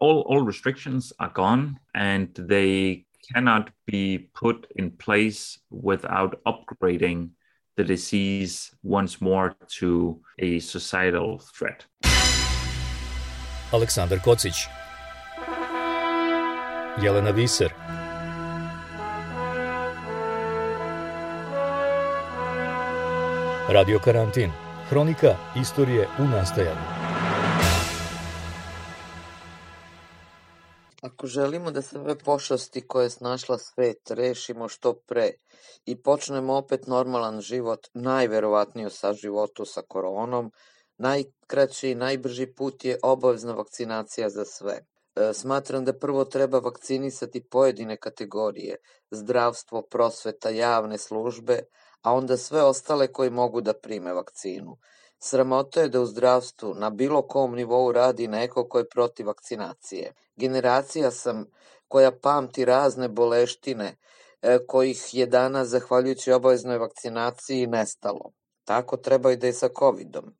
All, all restrictions are gone and they cannot be put in place without upgrading the disease once more to a societal threat. Aleksandar Kocić Jelena Viser. Radio Karantin. Hronika istorije u nastajanju Ako želimo da se ove pošasti koje je snašla svet rešimo što pre i počnemo opet normalan život, najverovatnije sa životu sa koronom, najkraći i najbrži put je obavezna vakcinacija za sve. E, smatram da prvo treba vakcinisati pojedine kategorije, zdravstvo, prosveta, javne službe, a onda sve ostale koji mogu da prime vakcinu. Sramota je da u zdravstvu na bilo kom nivou radi neko ko je protiv vakcinacije. Generacija sam koja pamti razne boleštine, e, kojih je danas, zahvaljujući obaveznoj vakcinaciji, nestalo. Tako treba i da je sa covidom.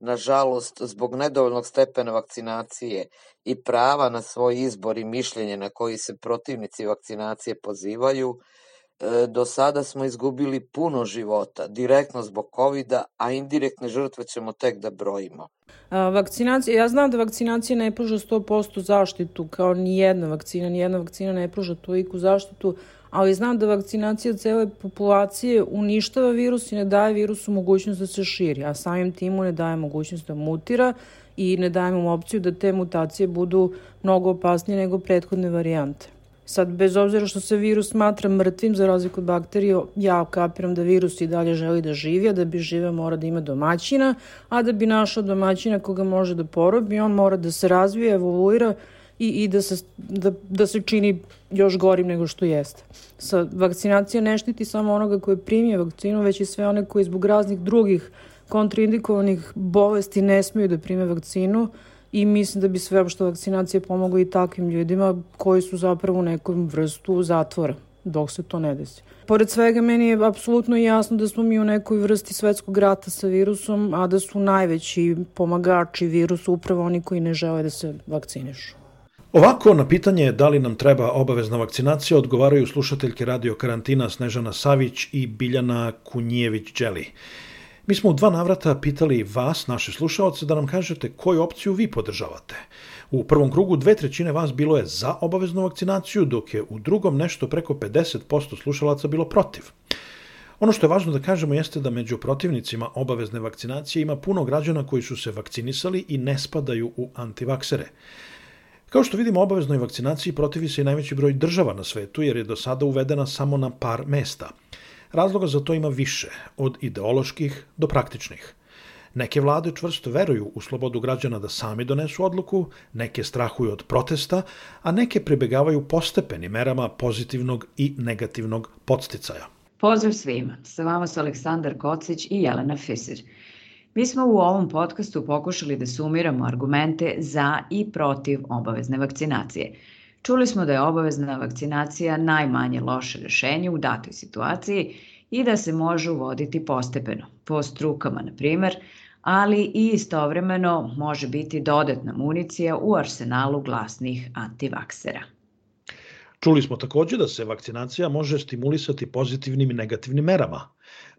Nažalost, zbog nedovoljnog stepena vakcinacije i prava na svoj izbor i mišljenje na koji se protivnici vakcinacije pozivaju, do sada smo izgubili puno života, direktno zbog covid a indirektne žrtve ćemo tek da brojimo. A, vakcinacija, ja znam da vakcinacija ne pruža 100% zaštitu, kao ni jedna vakcina, ni jedna vakcina ne pruža toliku zaštitu, ali znam da vakcinacija cele populacije uništava virus i ne daje virusu mogućnost da se širi, a samim timu ne daje mogućnost da mutira i ne daje mu opciju da te mutacije budu mnogo opasnije nego prethodne varijante. Sad, bez obzira što se virus smatra mrtvim za razliku od bakterije, ja kapiram da virus i dalje želi da živi, a da bi žive mora da ima domaćina, a da bi našao domaćina koga može da porobi, on mora da se razvije, evoluira i, i da, se, da, da se čini još gorim nego što jeste. Sa vakcinacija ne štiti samo onoga koji primije vakcinu, već i sve one koji zbog raznih drugih kontraindikovanih bolesti ne smeju da prime vakcinu, i mislim da bi sveopšta vakcinacija pomogla i takvim ljudima koji su zapravo u nekom vrstu zatvora dok se to ne desi. Pored svega, meni je apsolutno jasno da smo mi u nekoj vrsti svetskog rata sa virusom, a da su najveći pomagači virusu upravo oni koji ne žele da se vakcinišu. Ovako, na pitanje da li nam treba obavezna vakcinacija odgovaraju slušateljke radio karantina Snežana Savić i Biljana Kunjijević-Đeli. Mi smo u dva navrata pitali vas, naše slušalce, da nam kažete koju opciju vi podržavate. U prvom krugu dve trećine vas bilo je za obaveznu vakcinaciju, dok je u drugom nešto preko 50% slušalaca bilo protiv. Ono što je važno da kažemo jeste da među protivnicima obavezne vakcinacije ima puno građana koji su se vakcinisali i ne spadaju u antivaksere. Kao što vidimo, obaveznoj vakcinaciji protivi se i najveći broj država na svetu, jer je do sada uvedena samo na par mesta – Razloga za to ima više, od ideoloških do praktičnih. Neke vlade čvrsto veruju u slobodu građana da sami donesu odluku, neke strahuju od protesta, a neke pribegavaju postepenim merama pozitivnog i negativnog podsticaja. Pozdrav svima, sa vama su Aleksandar Kocić i Jelena Fisir. Mi smo u ovom podcastu pokušali da sumiramo argumente za i protiv obavezne vakcinacije – Čuli smo da je obavezna vakcinacija najmanje loše rešenje u datoj situaciji i da se može uvoditi postepeno, po strukama na primer, ali i istovremeno može biti dodatna municija u arsenalu glasnih antivaksera. Čuli smo takođe da se vakcinacija može stimulisati pozitivnim i negativnim merama.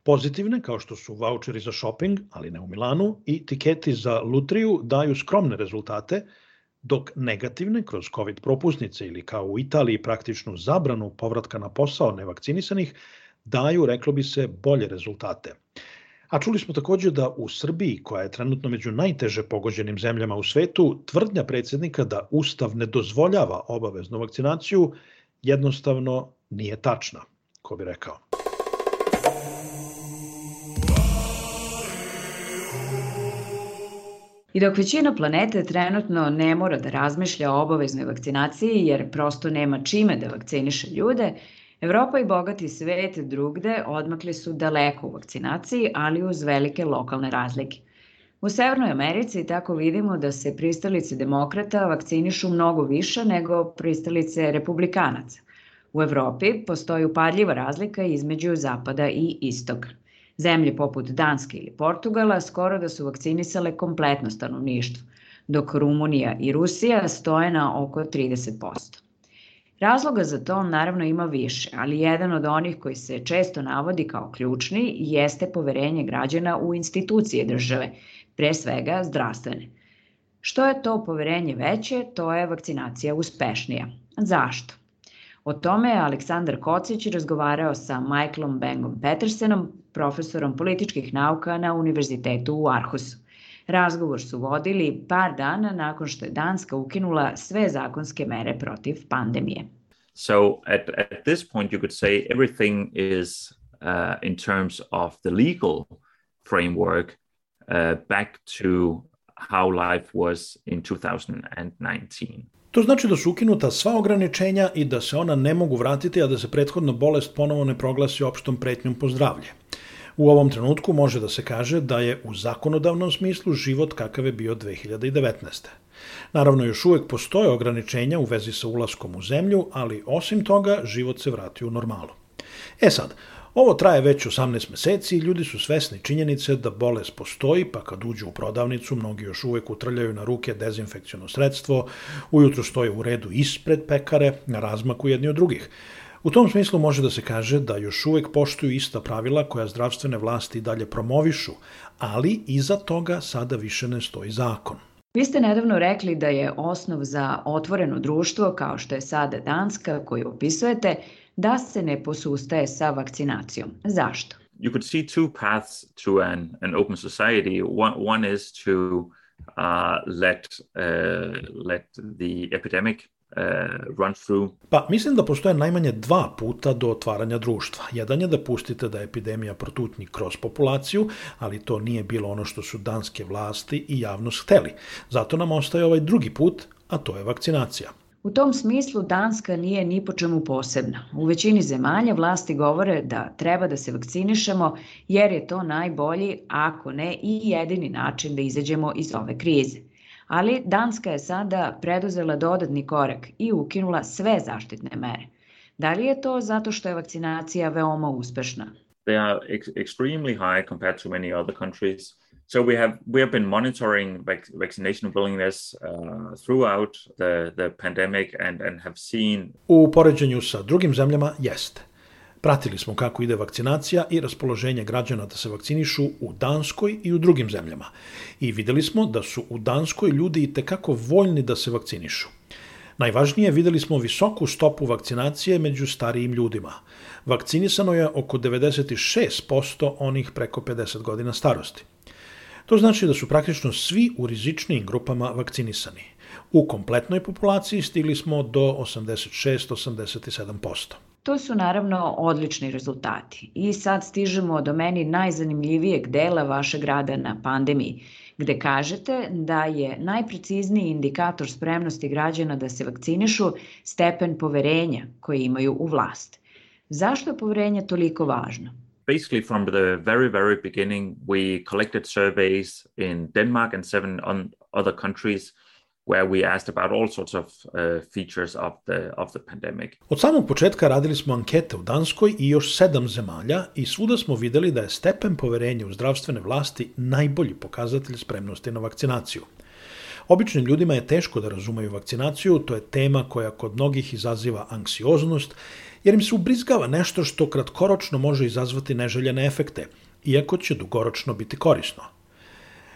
Pozitivne, kao što su voucheri za shopping, ali ne u Milanu, i tiketi za lutriju daju skromne rezultate, dok negativne kroz COVID propusnice ili kao u Italiji praktičnu zabranu povratka na posao nevakcinisanih daju, reklo bi se, bolje rezultate. A čuli smo takođe da u Srbiji, koja je trenutno među najteže pogođenim zemljama u svetu, tvrdnja predsednika da Ustav ne dozvoljava obaveznu vakcinaciju jednostavno nije tačna, ko bi rekao. I dok većina planete trenutno ne mora da razmišlja o obaveznoj vakcinaciji jer prosto nema čime da vakciniše ljude, Evropa i bogati svet drugde odmakli su daleko u vakcinaciji, ali uz velike lokalne razlike. U Severnoj Americi tako vidimo da se pristalice demokrata vakcinišu mnogo više nego pristalice republikanaca. U Evropi postoji upadljiva razlika između zapada i istoga. Zemlje poput Danske ili Portugala skoro da su vakcinisale kompletno stanovništvo, dok Rumunija i Rusija stoje na oko 30%. Razloga za to naravno ima više, ali jedan od onih koji se često navodi kao ključni jeste poverenje građana u institucije države, pre svega zdravstvene. Što je to poverenje veće, to je vakcinacija uspešnija. Zašto? O tome je Aleksandar Kocić razgovarao sa Michaelom Bengom Petersenom, profesorom političkih nauka na Univerzitetu u Arhusu. Razgovor su vodili par dana nakon što je Danska ukinula sve zakonske mere protiv pandemije. So at, at this point you could say everything is uh, in terms of the legal framework uh, back to how life was in 2019. To znači da su ukinuta sva ograničenja i da se ona ne mogu vratiti, a da se prethodna bolest ponovo ne proglasi opštom pretnjom po zdravlje. U ovom trenutku može da se kaže da je u zakonodavnom smislu život kakav je bio 2019. Naravno, još uvek postoje ograničenja u vezi sa ulaskom u zemlju, ali osim toga život se vrati u normalu. E sad, Ovo traje već 18 meseci i ljudi su svesni činjenice da bolest postoji, pa kad uđu u prodavnicu, mnogi još uvek utrljaju na ruke dezinfekciono sredstvo, ujutru stoje u redu ispred pekare, na razmaku jedni od drugih. U tom smislu može da se kaže da još uvek poštuju ista pravila koja zdravstvene vlasti dalje promovišu, ali iza toga sada više ne stoji zakon. Vi ste nedavno rekli da je osnov za otvoreno društvo, kao što je sada Danska, koju opisujete, da se ne posustaje sa vakcinacijom. Zašto? You could see two paths to an, an open society. One, one is to uh, let, uh, let the epidemic uh, run through. Pa mislim da postoje najmanje dva puta do otvaranja društva. Jedan je da pustite da epidemija protutni kroz populaciju, ali to nije bilo ono što su danske vlasti i javnost hteli. Zato nam ostaje ovaj drugi put, a to je vakcinacija. U tom smislu Danska nije ni po čemu posebna. U većini zemalja vlasti govore da treba da se vakcinišemo jer je to najbolji, ako ne i jedini način da izađemo iz ove krize. Ali Danska je sada preduzela dodatni korak i ukinula sve zaštitne mere. Da li je to zato što je vakcinacija veoma uspešna? They are ex extremely high compared to many other countries. So we have we have been monitoring vac vaccination willingness uh, throughout the the pandemic and and have seen U poređenju sa drugim zemljama jeste. Pratili smo kako ide vakcinacija i raspoloženje građana da se vakcinišu u Danskoj i u drugim zemljama. I videli smo da su u Danskoj ljudi i tekako voljni da se vakcinišu. Najvažnije, videli smo visoku stopu vakcinacije među starijim ljudima. Vakcinisano je oko 96% onih preko 50 godina starosti. To znači da su praktično svi u rizičnijim grupama vakcinisani. U kompletnoj populaciji stigli smo do 86-87%. To su naravno odlični rezultati. I sad stižemo do meni najzanimljivijeg dela vašeg rada na pandemiji, gde kažete da je najprecizniji indikator spremnosti građana da se vakcinišu stepen poverenja koje imaju u vlast. Zašto je poverenje toliko važno? Basically from the very very beginning we collected surveys in denmark and seven on other countries where we asked about all sorts of uh, features of the of the pandemic. Od samog početka radili smo ankete u Danskoj i još sedam zemalja i svuda smo videli da je stepen poverenja u zdravstvene vlasti najbolji pokazatelj spremnosti na vakcinaciju. Običnim ljudima je teško da razumeju vakcinaciju, to je tema koja kod mnogih izaziva anksioznost jer im se ubrizgava nešto što kratkoročno može izazvati neželjene efekte, iako će dugoročno biti korisno.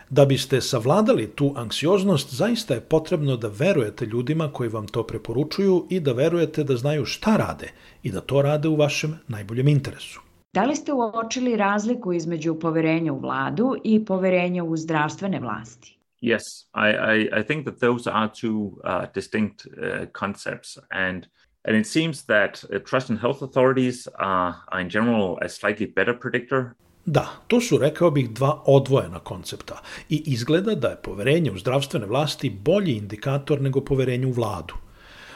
Da biste savladali tu anksioznost, zaista je potrebno da verujete ljudima koji vam to preporučuju i da verujete da znaju šta rade i da to rade u vašem najboljem interesu. Da li ste uočili razliku između poverenja u vladu i poverenja u zdravstvene vlasti? Yes, I, I, I think that those are two uh, distinct uh, concepts and And it seems that uh, trust in health authorities are, are in general a slightly better predictor Da, to su, rekao bih, dva odvojena koncepta i izgleda da je poverenje u zdravstvene vlasti bolji indikator nego poverenje u vladu.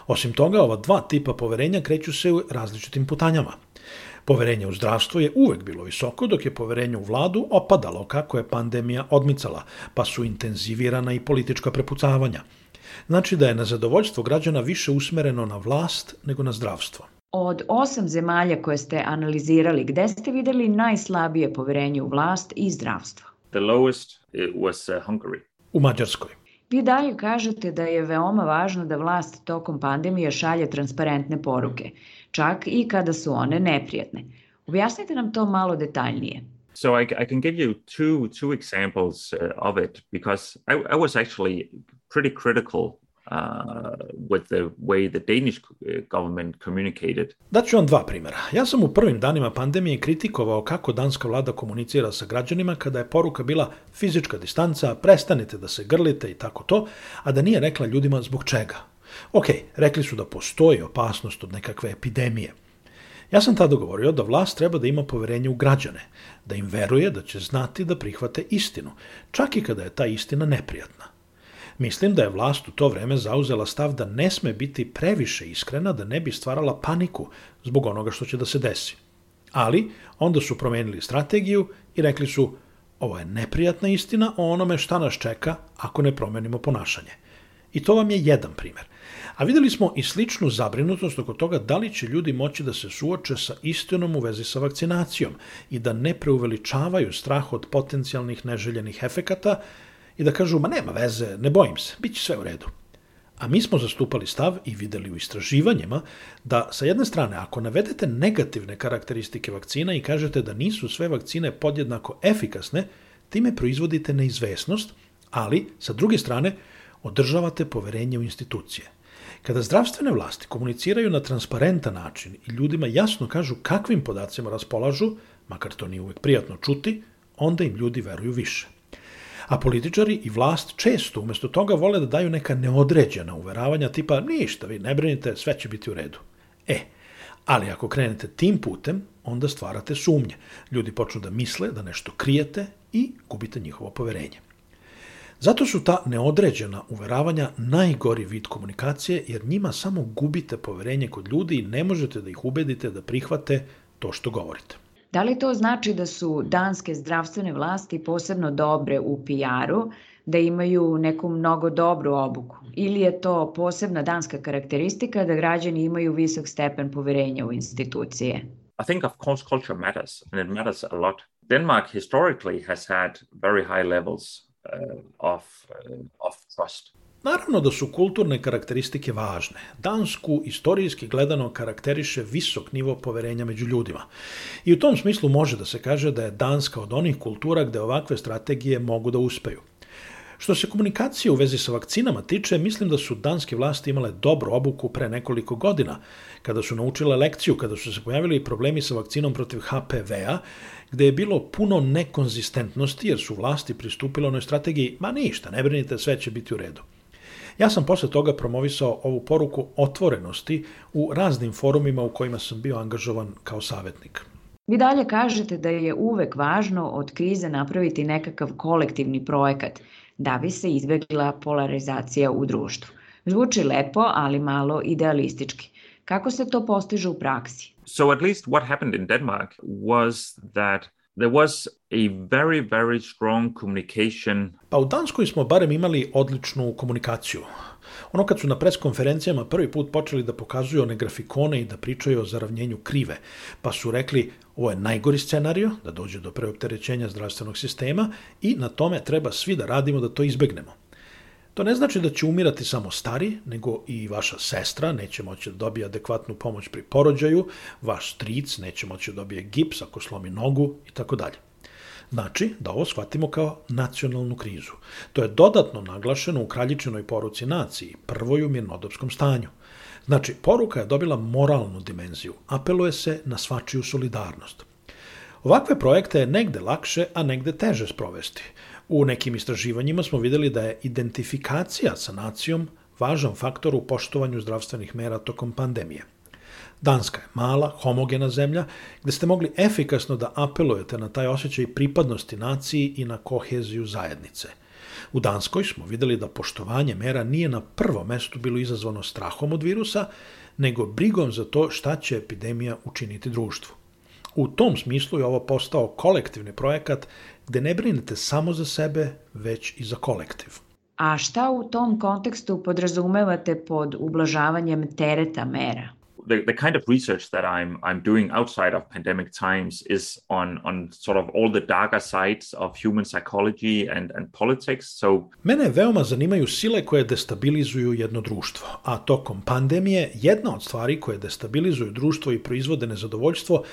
Osim toga, ova dva tipa poverenja kreću se u različitim putanjama. Poverenje u zdravstvo je uvek bilo visoko, dok je poverenje u vladu opadalo kako je pandemija odmicala, pa su intenzivirana i politička prepucavanja – Znači da je na zadovoljstvo građana više usmereno na vlast nego na zdravstvo. Od osam zemalja koje ste analizirali, gde ste videli najslabije poverenje u vlast i zdravstvo? The lowest was uh, Hungary. U Mađarskoj. Vi dalje kažete da je veoma važno da vlast tokom pandemije šalje transparentne poruke, čak i kada su one neprijatne. Objasnite nam to malo detaljnije. So I, I can give you two two examples uh, of it because I, I was actually pretty critical uh, with the way the Danish uh, government communicated. Daću vam dva primjera. Ja sam u prvim danima pandemije kritikovao kako danska vlada komunicira sa građanima kada je poruka bila fizička distanca, prestanite da se grlite i tako to, a da nije rekla ljudima zbog čega. Ok, rekli su da postoji opasnost od nekakve epidemije. Ja sam tada govorio da vlast treba da ima poverenje u građane, da im veruje da će znati da prihvate istinu, čak i kada je ta istina neprijatna. Mislim da je vlast u to vreme zauzela stav da ne sme biti previše iskrena da ne bi stvarala paniku zbog onoga što će da se desi. Ali onda su promenili strategiju i rekli su ovo je neprijatna istina o onome šta nas čeka ako ne promenimo ponašanje. I to vam je jedan primer. A videli smo i sličnu zabrinutost oko toga da li će ljudi moći da se suoče sa istinom u vezi sa vakcinacijom i da ne preuveličavaju strah od potencijalnih neželjenih efekata i da kažu, ma nema veze, ne bojim se, bit će sve u redu. A mi smo zastupali stav i videli u istraživanjima da sa jedne strane, ako navedete negativne karakteristike vakcina i kažete da nisu sve vakcine podjednako efikasne, time proizvodite neizvesnost, ali sa druge strane održavate poverenje u institucije. Kada zdravstvene vlasti komuniciraju na transparentan način i ljudima jasno kažu kakvim podacima raspolažu, makar to nije uvek prijatno čuti, onda im ljudi veruju više. A političari i vlast često umesto toga vole da daju neka neodređena uveravanja tipa ništa, vi ne brinite, sve će biti u redu. E, ali ako krenete tim putem, onda stvarate sumnje. Ljudi počnu da misle da nešto krijete i gubite njihovo poverenje. Zato su ta neodređena uveravanja najgori vid komunikacije, jer njima samo gubite poverenje kod ljudi i ne možete da ih ubedite da prihvate to što govorite. Da li to znači da su danske zdravstvene vlasti posebno dobre u PR-u, da imaju neku mnogo dobru obuku? Ili je to posebna danska karakteristika da građani imaju visok stepen poverenja u institucije? I think of course culture matters and it matters a lot. Denmark historically has had very high levels uh, of, uh, of trust. Naravno da su kulturne karakteristike važne. Dansku istorijski gledano karakteriše visok nivo poverenja među ljudima. I u tom smislu može da se kaže da je Danska od onih kultura gde ovakve strategije mogu da uspeju. Što se komunikacije u vezi sa vakcinama tiče, mislim da su danske vlasti imale dobru obuku pre nekoliko godina, kada su naučile lekciju, kada su se pojavili problemi sa vakcinom protiv HPV-a, gde je bilo puno nekonzistentnosti, jer su vlasti pristupile onoj strategiji, ma ništa, ne brinite, sve će biti u redu. Ja sam posle toga promovisao ovu poruku otvorenosti u raznim forumima u kojima sam bio angažovan kao savjetnik. Vi dalje kažete da je uvek važno od krize napraviti nekakav kolektivni projekat da bi se izbegla polarizacija u društvu. Zvuči lepo, ali malo idealistički. Kako se to postiže u praksi? So at least what happened in Denmark was that there was a very, very strong communication. Pa u Danskoj smo barem imali odličnu komunikaciju. Ono kad su na preskonferencijama prvi put počeli da pokazuju one grafikone i da pričaju o zaravnjenju krive, pa su rekli ovo je najgori scenario, da dođe do preopterećenja zdravstvenog sistema i na tome treba svi da radimo da to izbegnemo. To ne znači da će umirati samo stari, nego i vaša sestra neće moći da dobije adekvatnu pomoć pri porođaju, vaš stric neće moći da dobije gips ako slomi nogu i tako dalje. Znači da ovo shvatimo kao nacionalnu krizu. To je dodatno naglašeno u kraljičinoj poruci naciji, prvoj u mirnodopskom stanju. Znači, poruka je dobila moralnu dimenziju, apeluje se na svačiju solidarnost. Ovakve projekte je negde lakše, a negde teže sprovesti. U nekim istraživanjima smo videli da je identifikacija sa nacijom važan faktor u poštovanju zdravstvenih mera tokom pandemije. Danska je mala, homogena zemlja, gde ste mogli efikasno da apelujete na taj osjećaj pripadnosti naciji i na koheziju zajednice. U Danskoj smo videli da poštovanje mera nije na prvo mestu bilo izazvano strahom od virusa, nego brigom za to šta će epidemija učiniti društvu. U tom smislu je ovo postao kolektivni projekat gde ne brinete samo za sebe, već i za kolektiv. A šta u tom kontekstu podrazumevate pod ublažavanjem tereta mera? The, the kind of research that I'm I'm doing outside of pandemic times is on on sort of all the darker sides of human psychology and and politics. So Mene veoma zanimaju sile koje destabilizuju jedno društvo, a tokom pandemije jedna od stvari koje destabilizuju društvo i proizvode nezadovoljstvo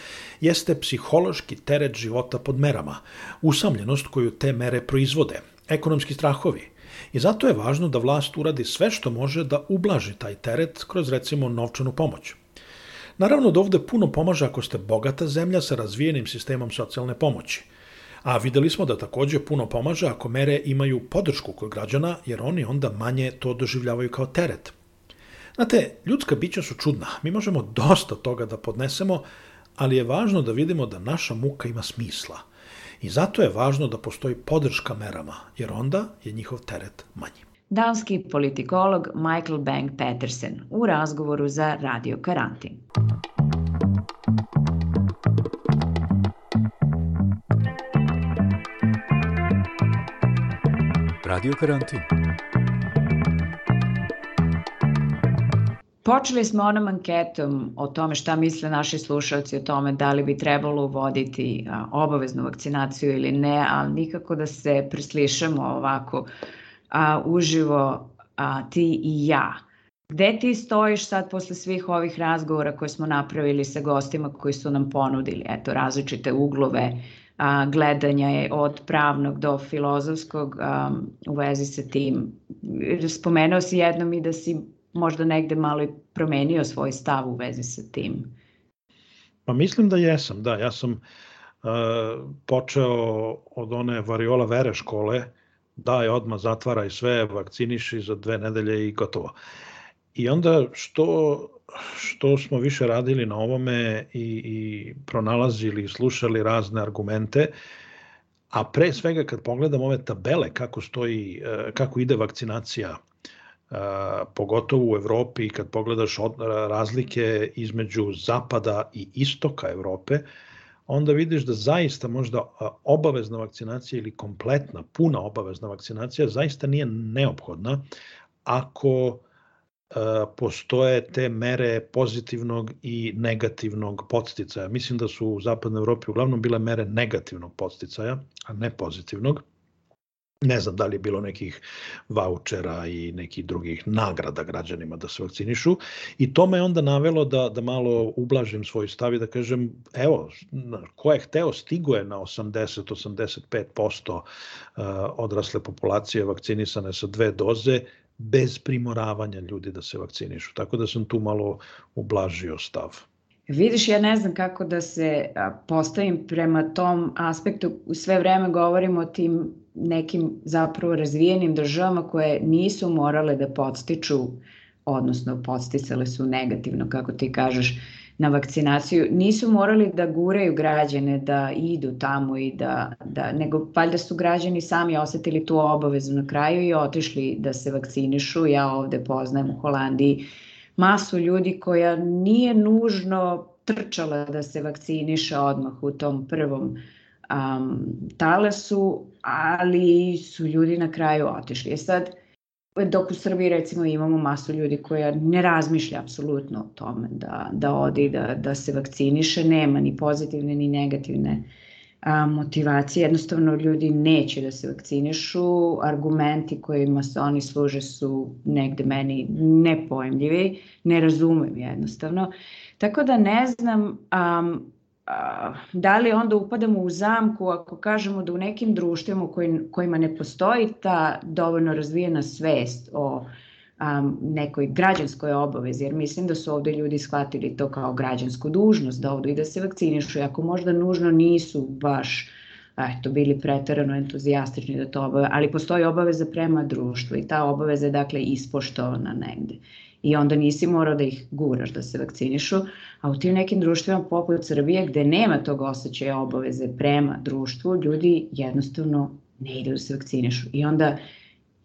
jeste psihološki teret života pod merama, usamljenost koju te mere proizvode, ekonomski strahovi, I zato je važno da vlast uradi sve što može da ublaži taj teret kroz recimo novčanu pomoć. Naravno da ovde puno pomaže ako ste bogata zemlja sa razvijenim sistemom socijalne pomoći. A videli smo da takođe puno pomaže ako mere imaju podršku kod građana, jer oni onda manje to doživljavaju kao teret. Znate, ljudska bića su čudna. Mi možemo dosta toga da podnesemo, ali je važno da vidimo da naša muka ima smisla – I zato je važno da postoji podrška merama, jer onda je njihov teret manji. Danski politikolog Michael Bang Petersen u razgovoru za Radio Karantin. Radio Karantin. Počeli smo onom anketom o tome šta misle naši slušalci o tome da li bi trebalo uvoditi obaveznu vakcinaciju ili ne, ali nikako da se preslišamo ovako a, uživo a, ti i ja. Gde ti stojiš sad posle svih ovih razgovora koje smo napravili sa gostima koji su nam ponudili, eto, različite uglove a, gledanja je od pravnog do filozofskog a, u vezi sa tim. Spomenuo si jednom i da si možda negde malo i promenio svoj stav u vezi sa tim? Pa mislim da jesam, da. Ja sam uh, počeo od one variola vere škole, daj odmah zatvaraj sve, vakciniši za dve nedelje i gotovo. I onda što, što smo više radili na ovome i, i pronalazili i slušali razne argumente, a pre svega kad pogledam ove tabele kako stoji, e, kako ide vakcinacija pogotovo u Evropi kad pogledaš od, razlike između zapada i istoka Evrope, onda vidiš da zaista možda obavezna vakcinacija ili kompletna, puna obavezna vakcinacija zaista nije neophodna ako postoje te mere pozitivnog i negativnog podsticaja. Mislim da su u zapadnoj Evropi uglavnom bile mere negativnog podsticaja, a ne pozitivnog. Ne znam da li je bilo nekih vouchera i nekih drugih nagrada građanima da se vakcinišu i to me onda navelo da, da malo ublažim svoj stav i da kažem, evo, ko je hteo stigo je na 80-85% uh, odrasle populacije vakcinisane sa dve doze, bez primoravanja ljudi da se vakcinišu. Tako da sam tu malo ublažio stav. Vidiš, ja ne znam kako da se postavim prema tom aspektu. Sve vreme govorimo o tim nekim zapravo razvijenim državama koje nisu morale da podstiču, odnosno podsticale su negativno, kako ti kažeš, na vakcinaciju, nisu morali da guraju građane da idu tamo i da, da nego valjda su građani sami osetili tu obavezu na kraju i otišli da se vakcinišu. Ja ovde poznajem u Holandiji masu ljudi koja nije nužno trčala da se vakciniše odmah u tom prvom um, talasu, ali su ljudi na kraju otišli. E sad, dok u Srbiji recimo imamo masu ljudi koja ne razmišlja apsolutno o tome da, da odi, da, da se vakciniše, nema ni pozitivne ni negativne a, motivacije, jednostavno ljudi neće da se vakcinišu, argumenti kojima se oni služe su negde meni nepojemljivi, ne razumem jednostavno. Tako da ne znam um, da li onda upadamo u zamku ako kažemo da u nekim društvima kojima ne postoji ta dovoljno razvijena svest o um, nekoj građanskoj obavezi, jer mislim da su ovde ljudi shvatili to kao građansku dužnost, da ovde i da se vakcinišu, ako možda nužno nisu baš eto, bili pretarano entuzijastični da to obave, ali postoji obaveza prema društvu i ta obaveza je dakle ispoštovana negde i onda nisi morao da ih guraš da se vakcinišu, a u tim nekim društvima poput Srbije gde nema tog osjećaja obaveze prema društvu, ljudi jednostavno ne idu da se vakcinišu i onda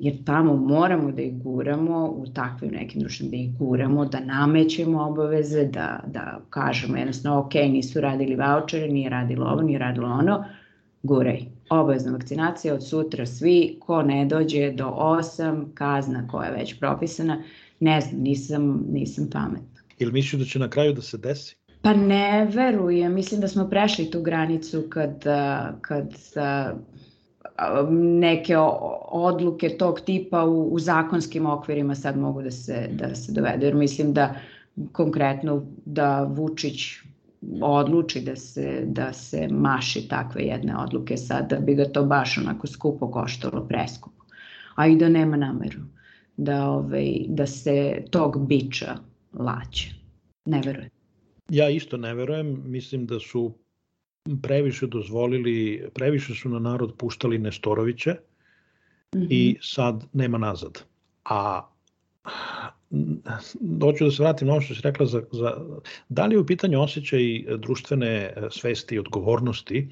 jer tamo moramo da ih guramo u takvim nekim društvima, da ih guramo, da namećemo obaveze, da, da kažemo jednostavno ok, nisu radili vouchere, nije radilo ovo, nije radilo ono, guraj. Obavezna vakcinacija od sutra svi, ko ne dođe do 8, kazna koja je već propisana, ne znam, nisam, nisam pametna. Ili misliš da će na kraju da se desi? Pa ne verujem, mislim da smo prešli tu granicu kad, kad neke odluke tog tipa u, u zakonskim okvirima sad mogu da se, da se dovedu, jer mislim da konkretno da Vučić odluči da se, da se maši takve jedne odluke sad, da bi ga to baš onako skupo koštalo, preskupo. A i da nema nameru da, ovaj, da se tog biča laće. Ne verujem. Ja isto ne verujem, mislim da su previše dozvolili, previše su na narod puštali Nestoroviće mm -hmm. i sad nema nazad. A doću da se vratim na ono što si rekla za, za da li je u pitanju osjećaj društvene svesti i odgovornosti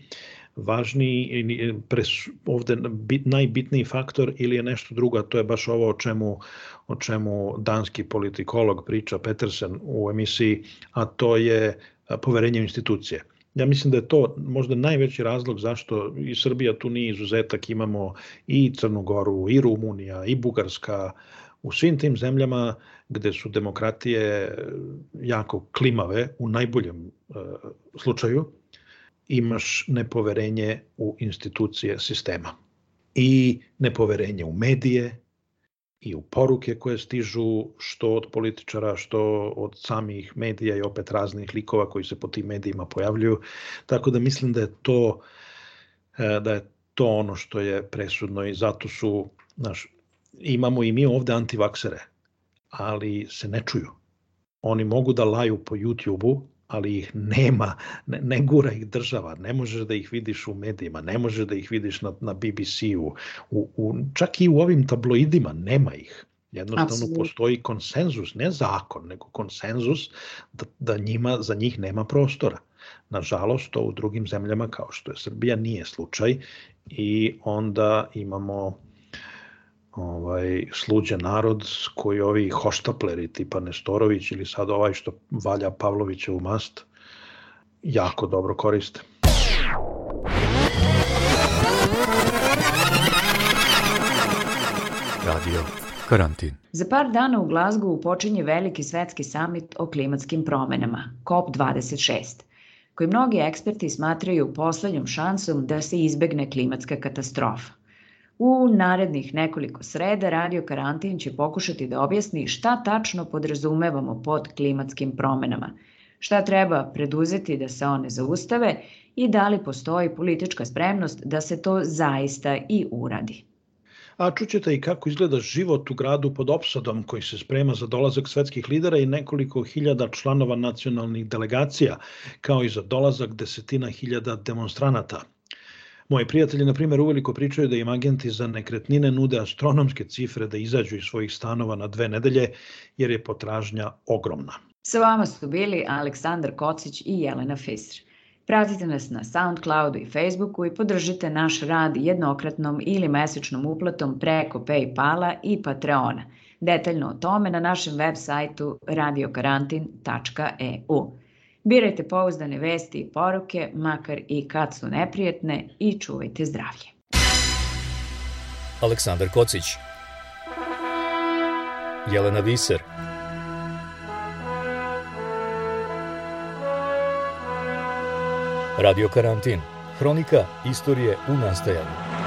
važniji pres, ovde bit, najbitniji faktor ili je nešto drugo, to je baš ovo o čemu, o čemu danski politikolog priča Petersen u emisiji, a to je poverenje u institucije. Ja mislim da je to možda najveći razlog zašto i Srbija tu nije izuzetak, imamo i Crnu Goru, i Rumunija, i Bugarska, u svim tim zemljama gde su demokratije jako klimave u najboljem uh, slučaju, imaš nepoverenje u institucije sistema i nepoverenje u medije i u poruke koje stižu što od političara, što od samih medija i opet raznih likova koji se po tim medijima pojavljuju. Tako da mislim da je to e, da je to ono što je presudno i zato su naš, imamo i mi ovde antivaksere, ali se ne čuju. Oni mogu da laju po YouTube-u, ali ih nema, ne, ne gura ih država, ne možeš da ih vidiš u medijima, ne možeš da ih vidiš na, na BBC-u, u, u, čak i u ovim tabloidima nema ih. Jednostavno Absolutno. postoji konsenzus, ne zakon, nego konsenzus da, da njima, za njih nema prostora. Nažalost, to u drugim zemljama kao što je Srbija nije slučaj i onda imamo ovaj, sluđe narod koji ovi hoštapleri tipa Nestorović ili sad ovaj što valja Pavlovića u mast jako dobro koriste. Radio Karantin. Za par dana u Glazgovu počinje veliki svetski samit o klimatskim promenama, COP26, koji mnogi eksperti smatraju poslednjom šansom da se izbegne klimatska katastrofa. U narednih nekoliko sreda Radio Karantin će pokušati da objasni šta tačno podrazumevamo pod klimatskim promenama, šta treba preduzeti da se one zaustave i da li postoji politička spremnost da se to zaista i uradi. A čućete i kako izgleda život u gradu pod opsadom koji se sprema za dolazak svetskih lidera i nekoliko hiljada članova nacionalnih delegacija, kao i za dolazak desetina hiljada demonstranata – Moji prijatelji, na primjer, uveliko pričaju da im agenti za nekretnine nude astronomske cifre da izađu iz svojih stanova na dve nedelje, jer je potražnja ogromna. Sa vama su bili Aleksandar Kocić i Jelena Fisr. Pratite nas na Soundcloudu i Facebooku i podržite naš rad jednokratnom ili mesečnom uplatom preko Paypala i Patreona. Detaljno o tome na našem web sajtu radiokarantin.eu. Birajte pouzdane vesti i poruke, makar i kad su neprijetne i čuvajte zdravlje. Aleksandar Kocić. Jelena Viser. Radio Karantin. Hronika istorije u nastajanju